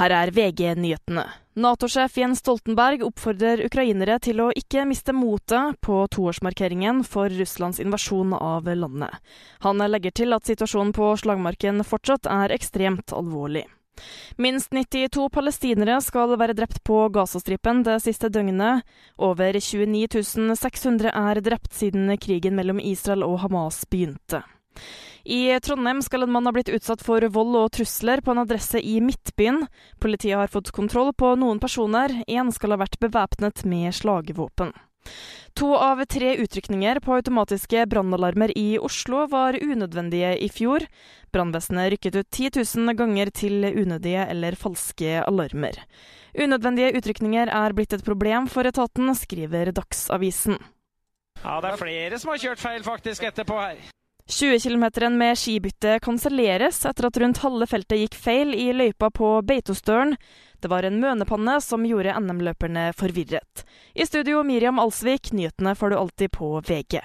Her er VG-nyhetene. Nato-sjef Jens Stoltenberg oppfordrer ukrainere til å ikke miste motet på toårsmarkeringen for Russlands invasjon av landet. Han legger til at situasjonen på slagmarken fortsatt er ekstremt alvorlig. Minst 92 palestinere skal være drept på Gazastripen det siste døgnet. Over 29 600 er drept siden krigen mellom Israel og Hamas begynte. I Trondheim skal en mann ha blitt utsatt for vold og trusler på en adresse i Midtbyen. Politiet har fått kontroll på noen personer. Én skal ha vært bevæpnet med slagvåpen. To av tre utrykninger på automatiske brannalarmer i Oslo var unødvendige i fjor. Brannvesenet rykket ut 10 000 ganger til unødige eller falske alarmer. Unødvendige utrykninger er blitt et problem for etaten, skriver Dagsavisen. Ja, det er flere som har kjørt feil faktisk etterpå her. 20 km med skibytte kanselleres etter at rundt halve feltet gikk feil i løypa på Beitostølen. Det var en mønepanne som gjorde NM-løperne forvirret. I studio Miriam Alsvik, nyhetene får du alltid på VG.